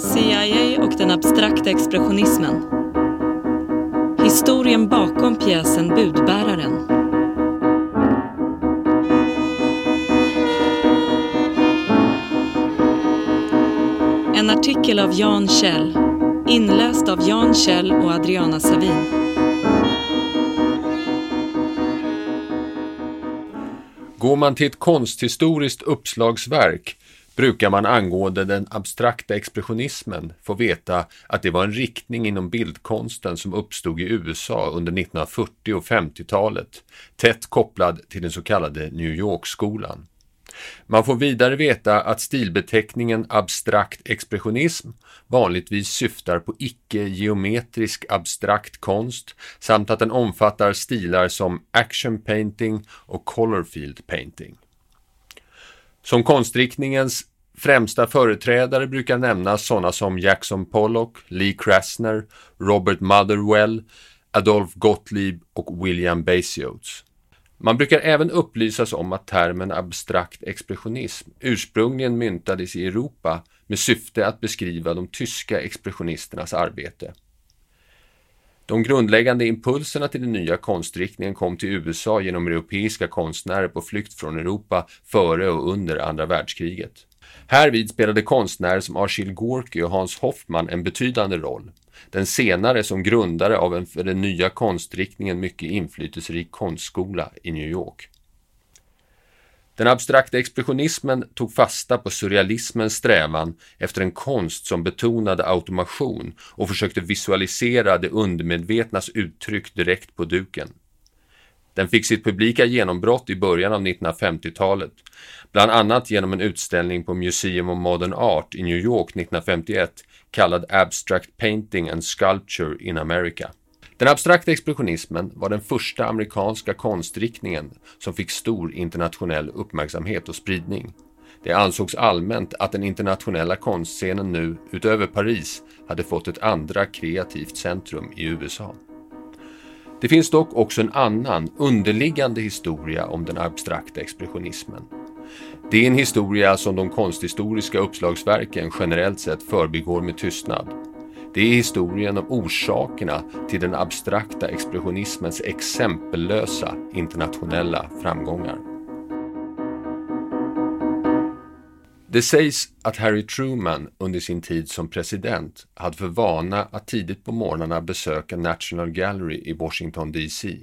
CIA och den abstrakta expressionismen. Historien bakom pjäsen Budbäraren. En artikel av Jan Kjell. Inläst av Jan Kjell och Adriana Savin. Går man till ett konsthistoriskt uppslagsverk brukar man angående den abstrakta expressionismen få veta att det var en riktning inom bildkonsten som uppstod i USA under 1940 och 50-talet, tätt kopplad till den så kallade New York-skolan. Man får vidare veta att stilbeteckningen abstrakt expressionism vanligtvis syftar på icke-geometrisk abstrakt konst samt att den omfattar stilar som action painting och color field painting. Som konstriktningens främsta företrädare brukar nämnas sådana som Jackson Pollock, Lee Krasner, Robert Motherwell, Adolf Gottlieb och William Basiotes. Man brukar även upplysas om att termen abstrakt expressionism ursprungligen myntades i Europa med syfte att beskriva de tyska expressionisternas arbete. De grundläggande impulserna till den nya konstriktningen kom till USA genom europeiska konstnärer på flykt från Europa före och under andra världskriget. Härvid spelade konstnärer som Achille Gorky och Hans Hoffman en betydande roll. Den senare som grundare av en för den nya konstriktningen mycket inflytelserik konstskola i New York. Den abstrakta expressionismen tog fasta på surrealismens strävan efter en konst som betonade automation och försökte visualisera det undermedvetnas uttryck direkt på duken. Den fick sitt publika genombrott i början av 1950-talet, bland annat genom en utställning på Museum of Modern Art i New York 1951 kallad Abstract Painting and Sculpture in America. Den abstrakta expressionismen var den första amerikanska konstriktningen som fick stor internationell uppmärksamhet och spridning. Det ansågs allmänt att den internationella konstscenen nu, utöver Paris, hade fått ett andra kreativt centrum i USA. Det finns dock också en annan, underliggande historia om den abstrakta expressionismen. Det är en historia som de konsthistoriska uppslagsverken generellt sett förbigår med tystnad. Det är historien om orsakerna till den abstrakta expressionismens exempellösa internationella framgångar. Det sägs att Harry Truman under sin tid som president hade för vana att tidigt på morgnarna besöka National Gallery i Washington DC.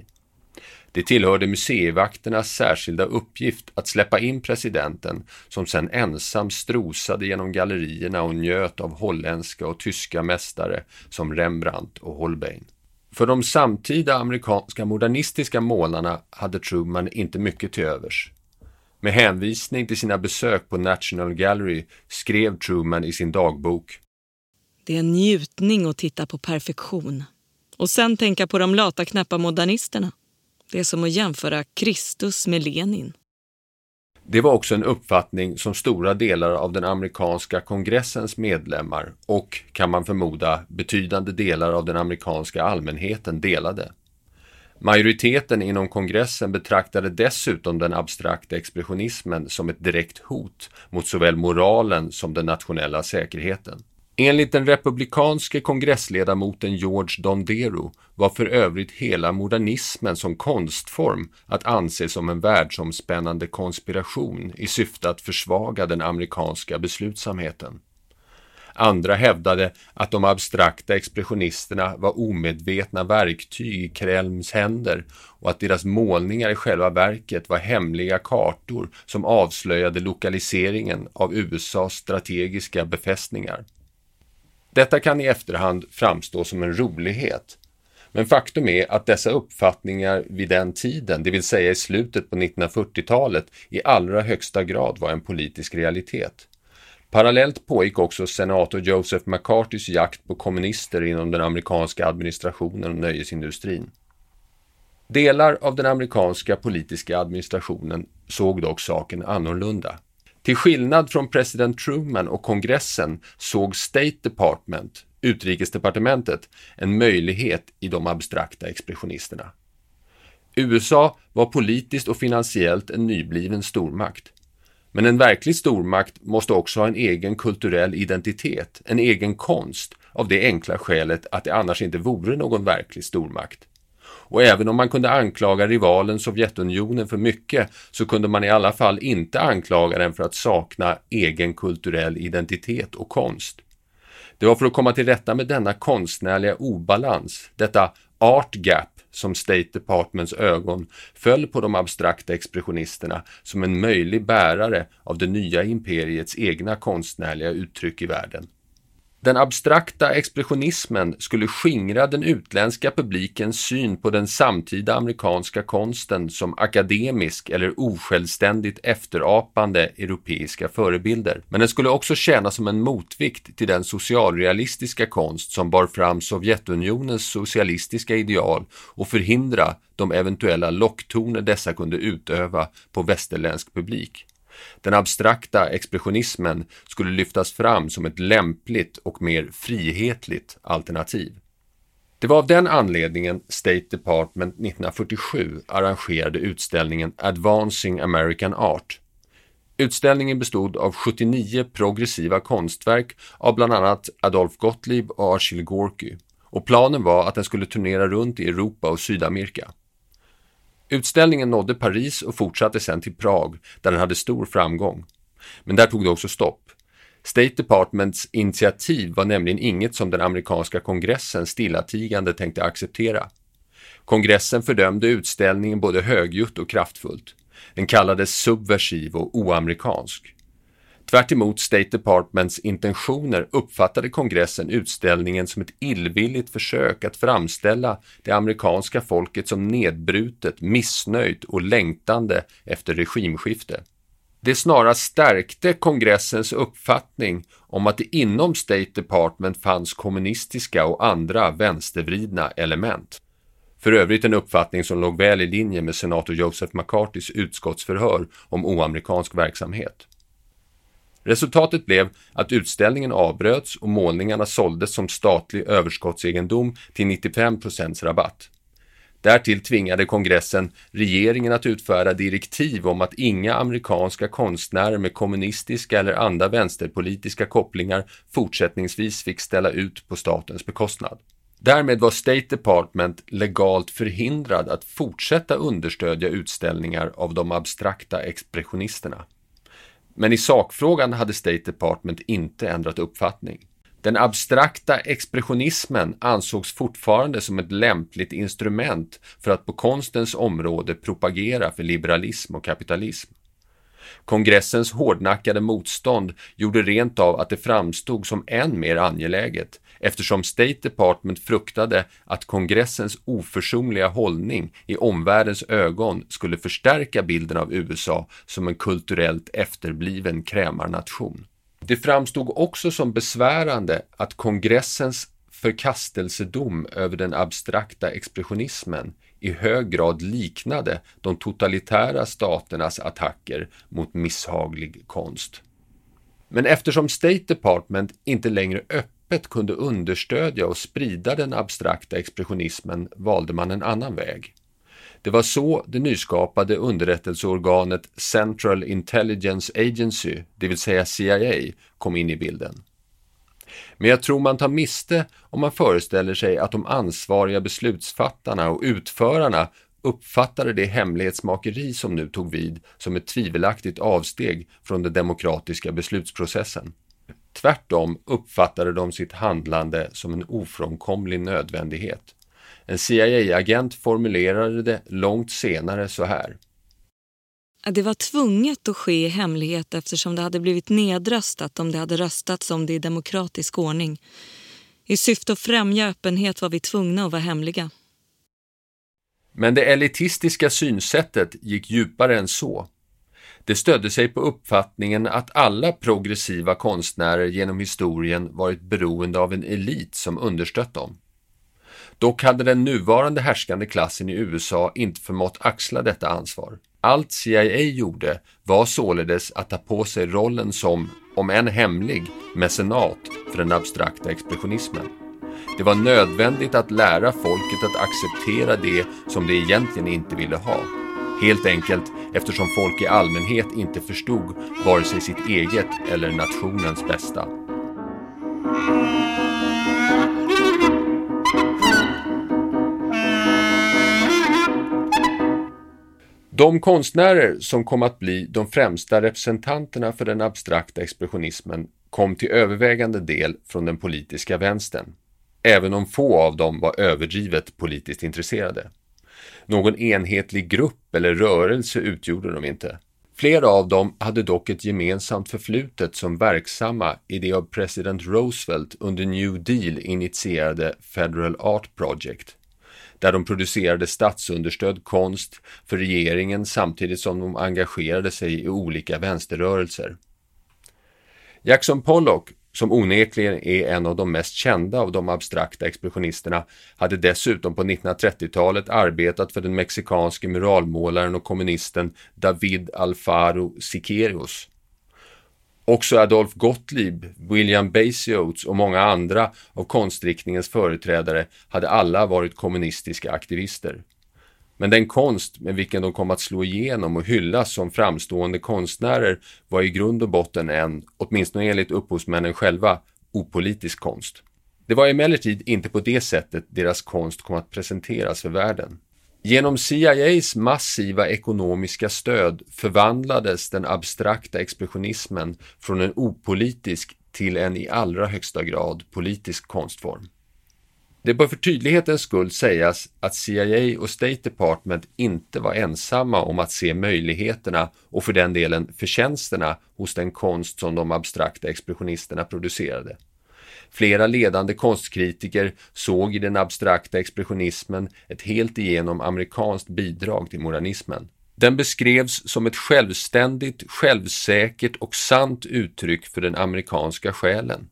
Det tillhörde museivakternas särskilda uppgift att släppa in presidenten som sedan ensam strosade genom gallerierna och njöt av holländska och tyska mästare som Rembrandt och Holbein. För de samtida amerikanska modernistiska målarna hade Truman inte mycket till övers. Med hänvisning till sina besök på National Gallery skrev Truman i sin dagbok. Det är en njutning att titta på perfektion. Och sen tänka på de lata knäppa modernisterna. Det är som att jämföra Kristus med Lenin. Det var också en uppfattning som stora delar av den amerikanska kongressens medlemmar och, kan man förmoda, betydande delar av den amerikanska allmänheten delade. Majoriteten inom kongressen betraktade dessutom den abstrakta expressionismen som ett direkt hot mot såväl moralen som den nationella säkerheten. Enligt den republikanske kongressledamoten George Dondero var för övrigt hela modernismen som konstform att anse som en världsomspännande konspiration i syfte att försvaga den amerikanska beslutsamheten. Andra hävdade att de abstrakta expressionisterna var omedvetna verktyg i Krelms händer och att deras målningar i själva verket var hemliga kartor som avslöjade lokaliseringen av USAs strategiska befästningar. Detta kan i efterhand framstå som en rolighet. Men faktum är att dessa uppfattningar vid den tiden, det vill säga i slutet på 1940-talet, i allra högsta grad var en politisk realitet. Parallellt pågick också senator Joseph McCartys jakt på kommunister inom den amerikanska administrationen och nöjesindustrin. Delar av den amerikanska politiska administrationen såg dock saken annorlunda. Till skillnad från president Truman och kongressen såg State Department, utrikesdepartementet, en möjlighet i de abstrakta expressionisterna. USA var politiskt och finansiellt en nybliven stormakt. Men en verklig stormakt måste också ha en egen kulturell identitet, en egen konst, av det enkla skälet att det annars inte vore någon verklig stormakt. Och även om man kunde anklaga rivalen Sovjetunionen för mycket så kunde man i alla fall inte anklaga den för att sakna egen kulturell identitet och konst. Det var för att komma till rätta med denna konstnärliga obalans, detta art gap, som State Departments ögon föll på de abstrakta expressionisterna som en möjlig bärare av det nya imperiets egna konstnärliga uttryck i världen. Den abstrakta expressionismen skulle skingra den utländska publikens syn på den samtida amerikanska konsten som akademisk eller osjälvständigt efterapande europeiska förebilder. Men den skulle också tjäna som en motvikt till den socialrealistiska konst som bar fram Sovjetunionens socialistiska ideal och förhindra de eventuella locktoner dessa kunde utöva på västerländsk publik. Den abstrakta expressionismen skulle lyftas fram som ett lämpligt och mer frihetligt alternativ. Det var av den anledningen State Department 1947 arrangerade utställningen Advancing American Art. Utställningen bestod av 79 progressiva konstverk av bland annat Adolf Gottlieb och Achille Gorky och planen var att den skulle turnera runt i Europa och Sydamerika. Utställningen nådde Paris och fortsatte sedan till Prag där den hade stor framgång. Men där tog det också stopp. State Departments initiativ var nämligen inget som den amerikanska kongressen stillatigande tänkte acceptera. Kongressen fördömde utställningen både högljutt och kraftfullt. Den kallades subversiv och oamerikansk. Tvärt State Departments intentioner uppfattade kongressen utställningen som ett illvilligt försök att framställa det amerikanska folket som nedbrutet, missnöjt och längtande efter regimskifte. Det snarast stärkte kongressens uppfattning om att det inom State Department fanns kommunistiska och andra vänstervridna element. För övrigt en uppfattning som låg väl i linje med senator Joseph McCartys utskottsförhör om oamerikansk verksamhet. Resultatet blev att utställningen avbröts och målningarna såldes som statlig överskottsegendom till 95% rabatt. Därtill tvingade kongressen regeringen att utfärda direktiv om att inga amerikanska konstnärer med kommunistiska eller andra vänsterpolitiska kopplingar fortsättningsvis fick ställa ut på statens bekostnad. Därmed var State Department legalt förhindrad att fortsätta understödja utställningar av de abstrakta expressionisterna. Men i sakfrågan hade State Department inte ändrat uppfattning. Den abstrakta expressionismen ansågs fortfarande som ett lämpligt instrument för att på konstens område propagera för liberalism och kapitalism. Kongressens hårdnackade motstånd gjorde rent av att det framstod som än mer angeläget eftersom State Department fruktade att kongressens oförsonliga hållning i omvärldens ögon skulle förstärka bilden av USA som en kulturellt efterbliven krämarnation. Det framstod också som besvärande att kongressens förkastelsedom över den abstrakta expressionismen i hög grad liknade de totalitära staternas attacker mot misshaglig konst. Men eftersom State Department inte längre öppet kunde understödja och sprida den abstrakta expressionismen valde man en annan väg. Det var så det nyskapade underrättelseorganet Central Intelligence Agency, det vill säga CIA, kom in i bilden. Men jag tror man tar miste om man föreställer sig att de ansvariga beslutsfattarna och utförarna uppfattade det hemlighetsmakeri som nu tog vid som ett tvivelaktigt avsteg från den demokratiska beslutsprocessen. Tvärtom uppfattade de sitt handlande som en ofrånkomlig nödvändighet. En CIA-agent formulerade det långt senare så här. Det var tvunget att ske i hemlighet eftersom det hade blivit nedröstat om det hade röstats om det i demokratisk ordning. I syfte att främja öppenhet var vi tvungna att vara hemliga. Men det elitistiska synsättet gick djupare än så. Det stödde sig på uppfattningen att alla progressiva konstnärer genom historien varit beroende av en elit som understött dem. Dock hade den nuvarande härskande klassen i USA inte förmått axla detta ansvar. Allt CIA gjorde var således att ta på sig rollen som, om än hemlig, mecenat för den abstrakta expressionismen. Det var nödvändigt att lära folket att acceptera det som de egentligen inte ville ha. Helt enkelt eftersom folk i allmänhet inte förstod vare sig sitt eget eller nationens bästa. De konstnärer som kom att bli de främsta representanterna för den abstrakta expressionismen kom till övervägande del från den politiska vänstern, även om få av dem var överdrivet politiskt intresserade. Någon enhetlig grupp eller rörelse utgjorde de inte. Flera av dem hade dock ett gemensamt förflutet som verksamma i det av president Roosevelt under New Deal initierade Federal Art Project, där de producerade statsunderstödd konst för regeringen samtidigt som de engagerade sig i olika vänsterrörelser. Jackson Pollock som onekligen är en av de mest kända av de abstrakta expressionisterna, hade dessutom på 1930-talet arbetat för den mexikanske muralmålaren och kommunisten David Alfaro Siqueiros. Också Adolf Gottlieb, William Basie Oates och många andra av konstriktningens företrädare hade alla varit kommunistiska aktivister. Men den konst med vilken de kom att slå igenom och hyllas som framstående konstnärer var i grund och botten en, åtminstone enligt upphovsmännen själva, opolitisk konst. Det var emellertid inte på det sättet deras konst kom att presenteras för världen. Genom CIAs massiva ekonomiska stöd förvandlades den abstrakta expressionismen från en opolitisk till en i allra högsta grad politisk konstform. Det bör för tydlighetens skull sägas att CIA och State Department inte var ensamma om att se möjligheterna och för den delen förtjänsterna hos den konst som de abstrakta expressionisterna producerade. Flera ledande konstkritiker såg i den abstrakta expressionismen ett helt igenom amerikanskt bidrag till modernismen. Den beskrevs som ett självständigt, självsäkert och sant uttryck för den amerikanska själen.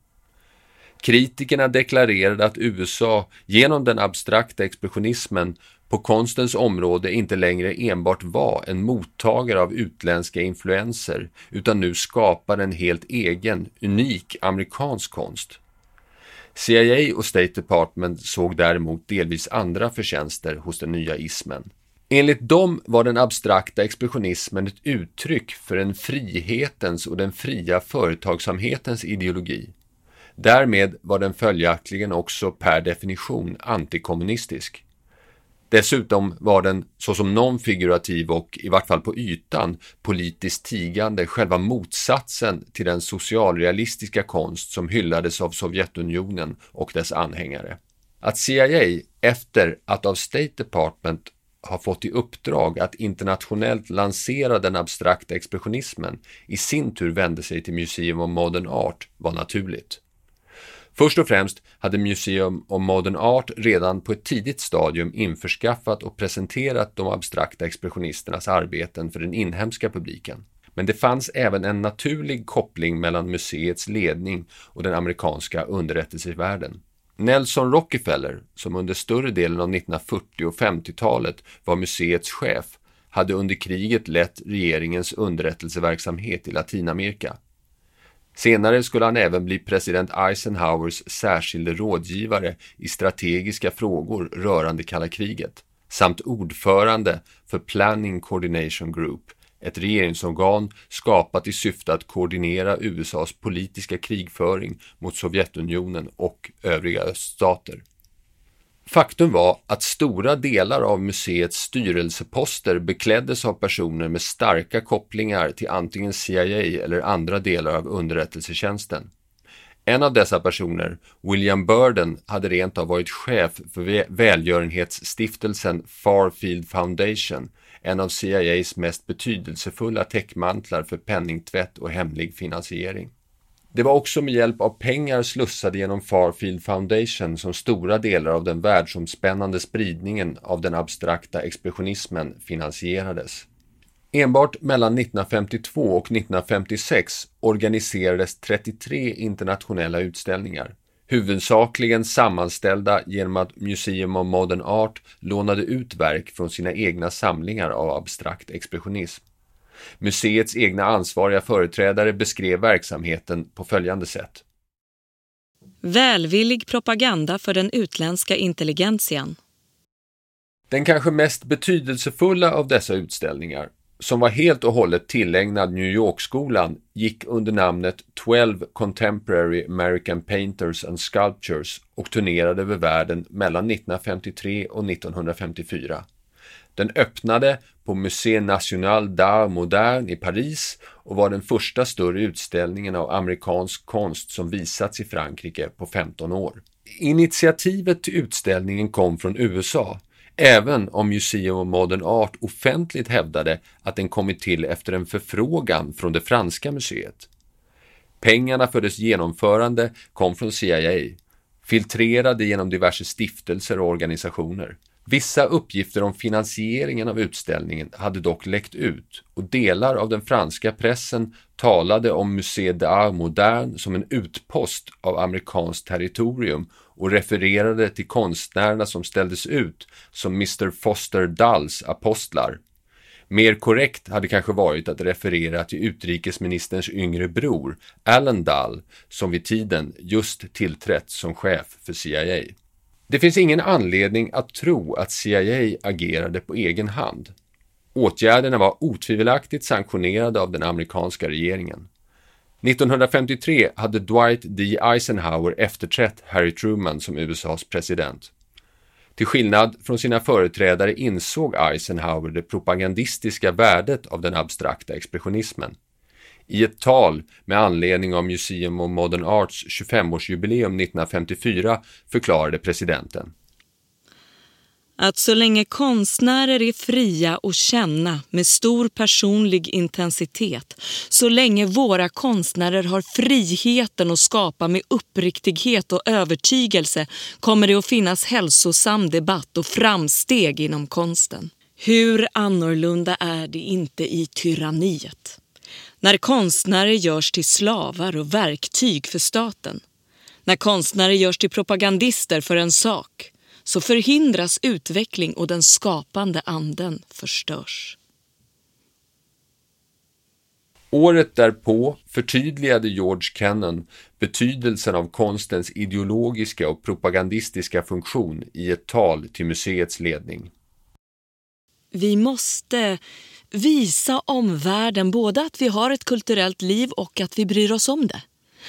Kritikerna deklarerade att USA genom den abstrakta expressionismen på konstens område inte längre enbart var en mottagare av utländska influenser utan nu skapar en helt egen, unik amerikansk konst. CIA och State Department såg däremot delvis andra förtjänster hos den nya ismen. Enligt dem var den abstrakta expressionismen ett uttryck för en frihetens och den fria företagsamhetens ideologi Därmed var den följaktligen också per definition antikommunistisk. Dessutom var den, såsom nonfigurativ och, i vart fall på ytan, politiskt tigande själva motsatsen till den socialrealistiska konst som hyllades av Sovjetunionen och dess anhängare. Att CIA, efter att av State Department har fått i uppdrag att internationellt lansera den abstrakta expressionismen, i sin tur vände sig till Museum of Modern Art var naturligt. Först och främst hade Museum of Modern Art redan på ett tidigt stadium införskaffat och presenterat de abstrakta expressionisternas arbeten för den inhemska publiken. Men det fanns även en naturlig koppling mellan museets ledning och den amerikanska underrättelsevärlden. Nelson Rockefeller, som under större delen av 1940 och 50-talet var museets chef, hade under kriget lett regeringens underrättelseverksamhet i Latinamerika. Senare skulle han även bli president Eisenhowers särskilde rådgivare i strategiska frågor rörande kalla kriget samt ordförande för Planning Coordination Group, ett regeringsorgan skapat i syfte att koordinera USAs politiska krigföring mot Sovjetunionen och övriga öststater. Faktum var att stora delar av museets styrelseposter bekläddes av personer med starka kopplingar till antingen CIA eller andra delar av underrättelsetjänsten. En av dessa personer, William Burden, hade rent av varit chef för välgörenhetsstiftelsen Farfield Foundation, en av CIAs mest betydelsefulla täckmantlar för penningtvätt och hemlig finansiering. Det var också med hjälp av pengar slussade genom Farfield Foundation som stora delar av den världsomspännande spridningen av den abstrakta expressionismen finansierades. Enbart mellan 1952 och 1956 organiserades 33 internationella utställningar, huvudsakligen sammanställda genom att Museum of Modern Art lånade ut verk från sina egna samlingar av abstrakt expressionism. Museets egna ansvariga företrädare beskrev verksamheten på följande sätt. Välvillig propaganda för den utländska intelligentian. Den kanske mest betydelsefulla av dessa utställningar, som var helt och hållet tillägnad New York-skolan, gick under namnet 12 Contemporary American Painters and Sculptures och turnerade över världen mellan 1953 och 1954. Den öppnade på Musée National d'Art Moderne i Paris och var den första större utställningen av amerikansk konst som visats i Frankrike på 15 år. Initiativet till utställningen kom från USA, även om Museum of Modern Art offentligt hävdade att den kommit till efter en förfrågan från det franska museet. Pengarna för dess genomförande kom från CIA, filtrerade genom diverse stiftelser och organisationer. Vissa uppgifter om finansieringen av utställningen hade dock läckt ut och delar av den franska pressen talade om Musée d'Art Moderne som en utpost av amerikanskt territorium och refererade till konstnärerna som ställdes ut som Mr Foster Dulls apostlar. Mer korrekt hade kanske varit att referera till utrikesministerns yngre bror, Allen Dull, som vid tiden just tillträtt som chef för CIA. Det finns ingen anledning att tro att CIA agerade på egen hand. Åtgärderna var otvivelaktigt sanktionerade av den amerikanska regeringen. 1953 hade Dwight D. Eisenhower efterträtt Harry Truman som USAs president. Till skillnad från sina företrädare insåg Eisenhower det propagandistiska värdet av den abstrakta expressionismen. I ett tal med anledning av Museum of Modern Arts 25-årsjubileum 1954 förklarade presidenten att så länge konstnärer är fria att känna med stor personlig intensitet, så länge våra konstnärer har friheten att skapa med uppriktighet och övertygelse kommer det att finnas hälsosam debatt och framsteg inom konsten. Hur annorlunda är det inte i tyranniet? När konstnärer görs till slavar och verktyg för staten. När konstnärer görs till propagandister för en sak så förhindras utveckling och den skapande anden förstörs. Året därpå förtydligade George Kennan betydelsen av konstens ideologiska och propagandistiska funktion i ett tal till museets ledning. Vi måste visa omvärlden både att vi har ett kulturellt liv och att vi bryr oss om det.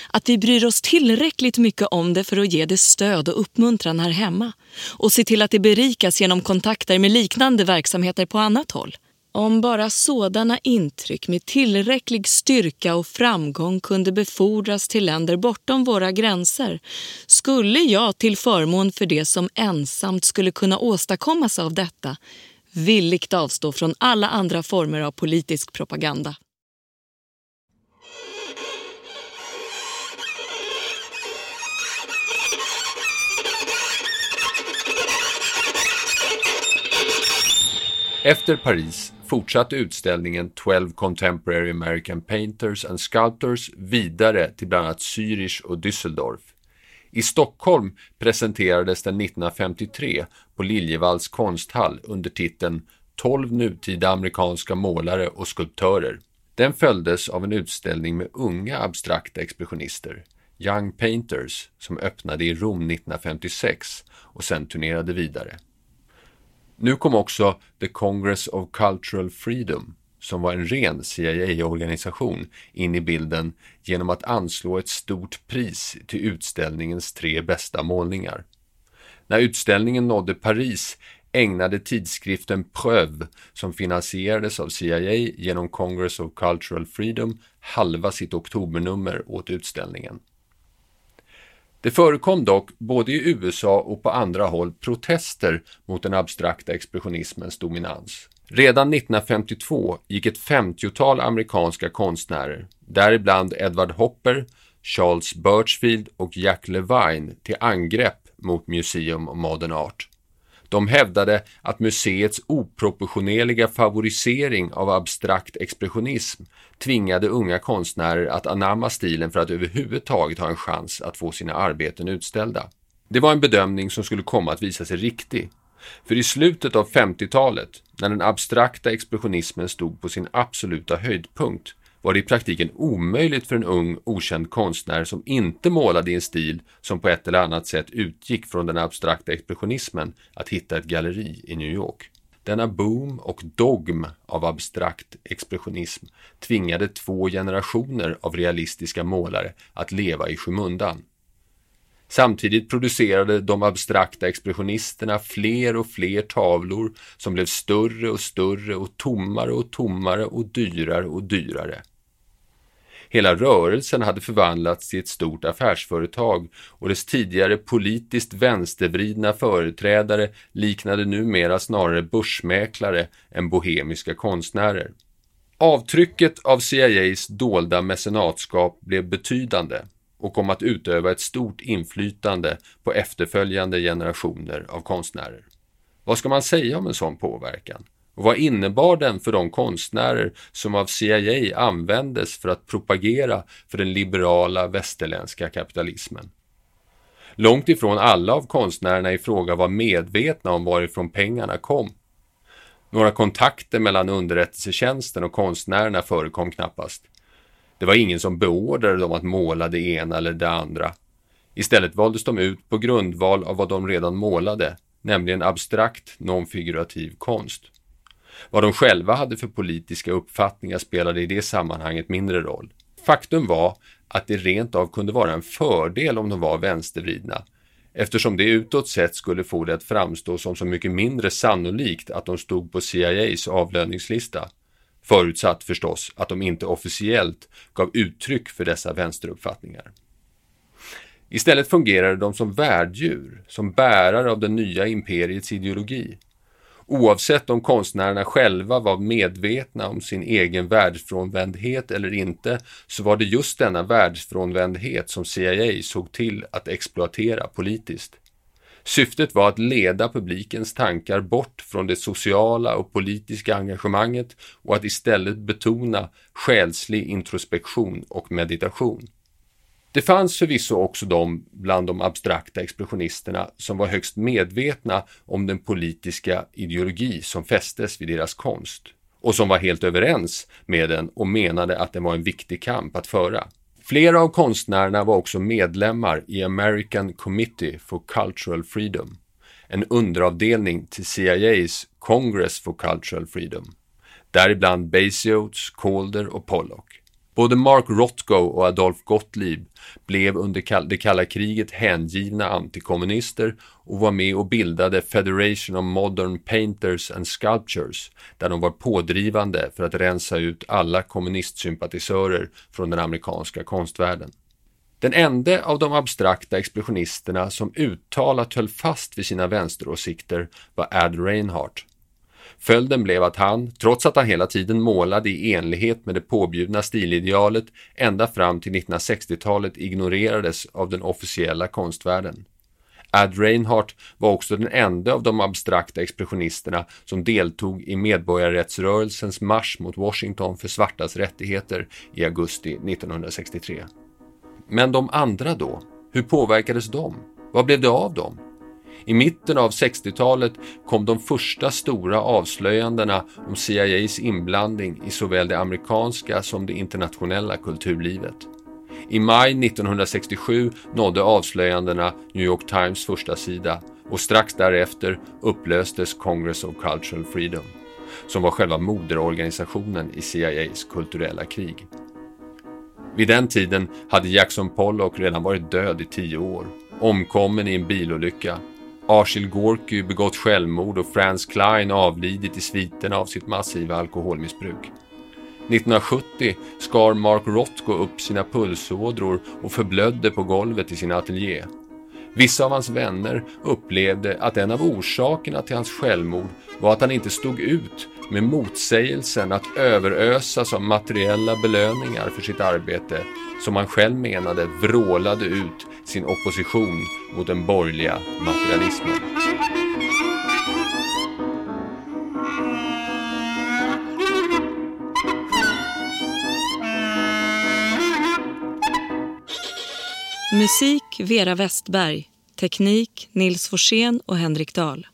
Att vi bryr oss tillräckligt mycket om det för att ge det stöd och uppmuntran här hemma och se till att det berikas genom kontakter med liknande verksamheter på annat håll. Om bara sådana intryck med tillräcklig styrka och framgång kunde befordras till länder bortom våra gränser skulle jag till förmån för det som ensamt skulle kunna åstadkommas av detta villigt avstå från alla andra former av politisk propaganda. Efter Paris fortsatte utställningen 12 Contemporary American Painters and Sculptors vidare till bland annat Zürich och Düsseldorf. I Stockholm presenterades den 1953 på Liljevalchs konsthall under titeln 12 nutida amerikanska målare och skulptörer. Den följdes av en utställning med unga abstrakta expressionister, Young Painters, som öppnade i Rom 1956 och sen turnerade vidare. Nu kom också The Congress of Cultural Freedom, som var en ren CIA-organisation, in i bilden genom att anslå ett stort pris till utställningens tre bästa målningar. När utställningen nådde Paris ägnade tidskriften Preuve, som finansierades av CIA genom Congress of Cultural Freedom, halva sitt oktobernummer åt utställningen. Det förekom dock både i USA och på andra håll protester mot den abstrakta expressionismens dominans. Redan 1952 gick ett 50-tal amerikanska konstnärer, däribland Edward Hopper, Charles Birchfield och Jack Levine, till angrepp mot Museum of Modern Art. De hävdade att museets oproportionerliga favorisering av abstrakt expressionism tvingade unga konstnärer att anamma stilen för att överhuvudtaget ha en chans att få sina arbeten utställda. Det var en bedömning som skulle komma att visa sig riktig. För i slutet av 50-talet, när den abstrakta expressionismen stod på sin absoluta höjdpunkt, var det i praktiken omöjligt för en ung okänd konstnär som inte målade i en stil som på ett eller annat sätt utgick från den abstrakta expressionismen att hitta ett galleri i New York. Denna boom och dogm av abstrakt expressionism tvingade två generationer av realistiska målare att leva i skymundan. Samtidigt producerade de abstrakta expressionisterna fler och fler tavlor som blev större och större och tommare och tommare och dyrare och dyrare. Hela rörelsen hade förvandlats till ett stort affärsföretag och dess tidigare politiskt vänstervridna företrädare liknade numera snarare börsmäklare än bohemiska konstnärer. Avtrycket av CIAs dolda mecenatskap blev betydande och kom att utöva ett stort inflytande på efterföljande generationer av konstnärer. Vad ska man säga om en sån påverkan? Och vad innebar den för de konstnärer som av CIA användes för att propagera för den liberala västerländska kapitalismen? Långt ifrån alla av konstnärerna i fråga var medvetna om varifrån pengarna kom. Några kontakter mellan underrättelsetjänsten och konstnärerna förekom knappast. Det var ingen som beordrade dem att måla det ena eller det andra. Istället valdes de ut på grundval av vad de redan målade, nämligen abstrakt nonfigurativ konst. Vad de själva hade för politiska uppfattningar spelade i det sammanhanget mindre roll. Faktum var att det rent av kunde vara en fördel om de var vänstervridna, eftersom det utåt sett skulle få det att framstå som så mycket mindre sannolikt att de stod på CIAs avlöningslista. Förutsatt förstås att de inte officiellt gav uttryck för dessa vänsteruppfattningar. Istället fungerade de som värddjur, som bärare av det nya imperiets ideologi. Oavsett om konstnärerna själva var medvetna om sin egen världsfrånvändhet eller inte, så var det just denna världsfrånvändhet som CIA såg till att exploatera politiskt. Syftet var att leda publikens tankar bort från det sociala och politiska engagemanget och att istället betona själslig introspektion och meditation. Det fanns förvisso också de bland de abstrakta expressionisterna som var högst medvetna om den politiska ideologi som fästes vid deras konst och som var helt överens med den och menade att det var en viktig kamp att föra. Flera av konstnärerna var också medlemmar i American Committee for Cultural Freedom, en underavdelning till CIAs Congress for Cultural Freedom, däribland Basiotes, Calder och Pollock. Både Mark Rothko och Adolf Gottlieb blev under det kalla kriget hängivna antikommunister och var med och bildade Federation of Modern Painters and Sculptures där de var pådrivande för att rensa ut alla kommunistsympatisörer från den amerikanska konstvärlden. Den enda av de abstrakta expressionisterna som uttalat höll fast vid sina vänsteråsikter var Ad Reinhardt Följden blev att han, trots att han hela tiden målade i enlighet med det påbjudna stilidealet, ända fram till 1960-talet ignorerades av den officiella konstvärlden. Ad Reinhardt var också den enda av de abstrakta expressionisterna som deltog i medborgarrättsrörelsens marsch mot Washington för svartas rättigheter i augusti 1963. Men de andra då? Hur påverkades de? Vad blev det av dem? I mitten av 60-talet kom de första stora avslöjandena om CIAs inblandning i såväl det amerikanska som det internationella kulturlivet. I maj 1967 nådde avslöjandena New York Times första sida och strax därefter upplöstes Congress of Cultural Freedom, som var själva moderorganisationen i CIAs kulturella krig. Vid den tiden hade Jackson Pollock redan varit död i tio år, omkommen i en bilolycka Arshil Gorky begått självmord och Franz Klein avlidit i sviterna av sitt massiva alkoholmissbruk. 1970 skar Mark Rothko upp sina pulsådror och förblödde på golvet i sin ateljé. Vissa av hans vänner upplevde att en av orsakerna till hans självmord var att han inte stod ut med motsägelsen att överösas av materiella belöningar för sitt arbete som han själv menade vrålade ut sin opposition mot den borgerliga materialismen. Musik Vera Westberg. Teknik Nils Forsén och Henrik Dahl.